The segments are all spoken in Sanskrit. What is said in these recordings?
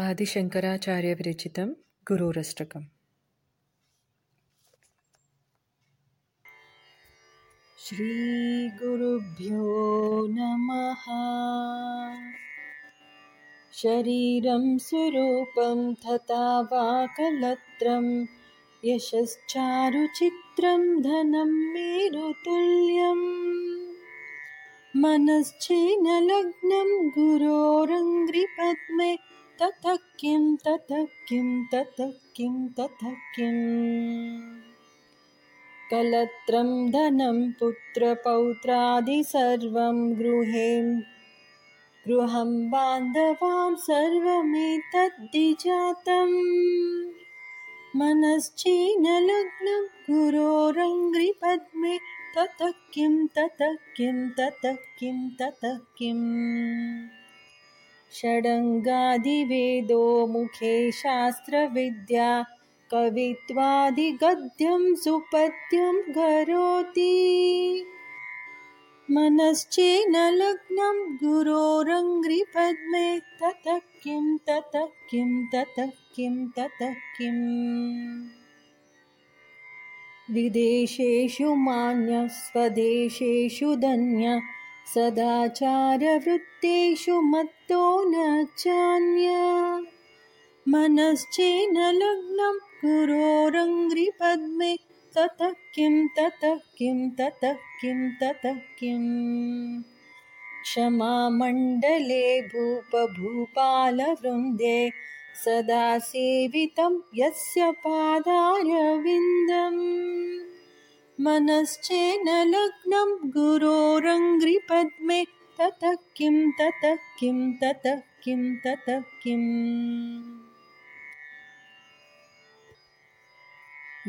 आदिशङ्कराचार्यविरचितं गुरोरष्टकम्। श्रीगुरुभ्यो नमः। शरीरं स्वरूपं तथा वाकलत्रं यशश्चारुचित्रं धनं मेरुतुल्यम् मनश्चेनलग्नं गुरोरङ्घ्रिपद्मे ततः किं ततः किं ततः किं ततः किम् कलत्रं धनं पुत्रपौत्रादि सर्वं गृहें गृहं बान्धवां सर्वमेतद्दिजातं मनश्चेनलग्नं गुरोरङ्घ्रिपद्मे ततः किं ततः किं ततः किं ततः किम् षडङ्गादिवेदो मुखे शास्त्रविद्या कवित्वादिगद्यं सुपद्यं करोति। मनश्चेन लग्नं गुरोरङ्घ्रिपद्मे ततः किं ततः किं ततः किं ततः किम् विदेशेषु मान्य स्वदेशेषु धन्य सदाचारवृत्तेषु मत्तो न चान्य। मनश्चेन लग्नं गुरोरङ्घ्रिपद्मे। ततः किं ततः किं ततः किं ततः किम् क्षमामण्डले भूपभूपालवृन्दे सदा सेवितं यस्य पादारविन्दम् मनश्चेन लग्नं गुरोरङ्घ्रिपद्मे। ततः किं ततः किं ततः किं ततः किम्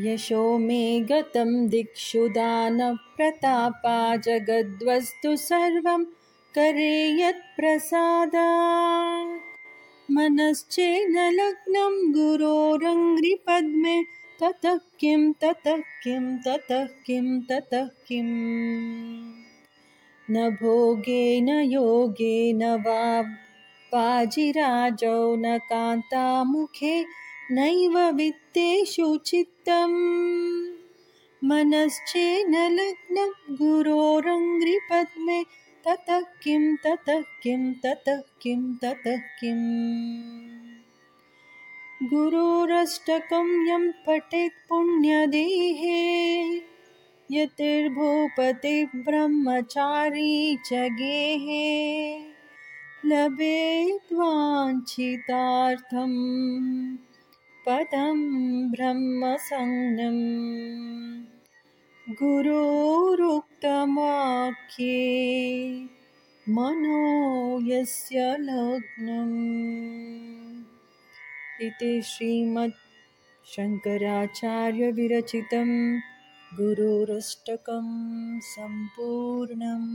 यशो मे गतं दिक्षु दानप्रतापा जगद्वस्तु सर्वं करे यत्प्रसादात् मनश्चेन लग्नं गुरोरङ्घ्रिपद्मे ततः किं ततः किं ततः किं ततः किम् न भोगेन योगेन वा वाजिराजौ न कान्तामुखे नैव वित्तेषु चित्तम्। मनश्चेन लग्नं गुरोरङ्घ्रिपद्मे ततः किं ततः किं ततः किं ततः किम् गुरोरष्टकं यं पठेत् पुण्यदेहे। यतिर्भूपति ब्रह्मचारी च गेहे। लभेद्वाञ्छितार्थं पदं ब्रह्मसंज्ञम् गुरोरुक्तमाख्ये मनो यस्य लग्नम् श्रीमद् शङ्कराचार्यविरचितं गुरोरष्टकं सम्पूर्णम्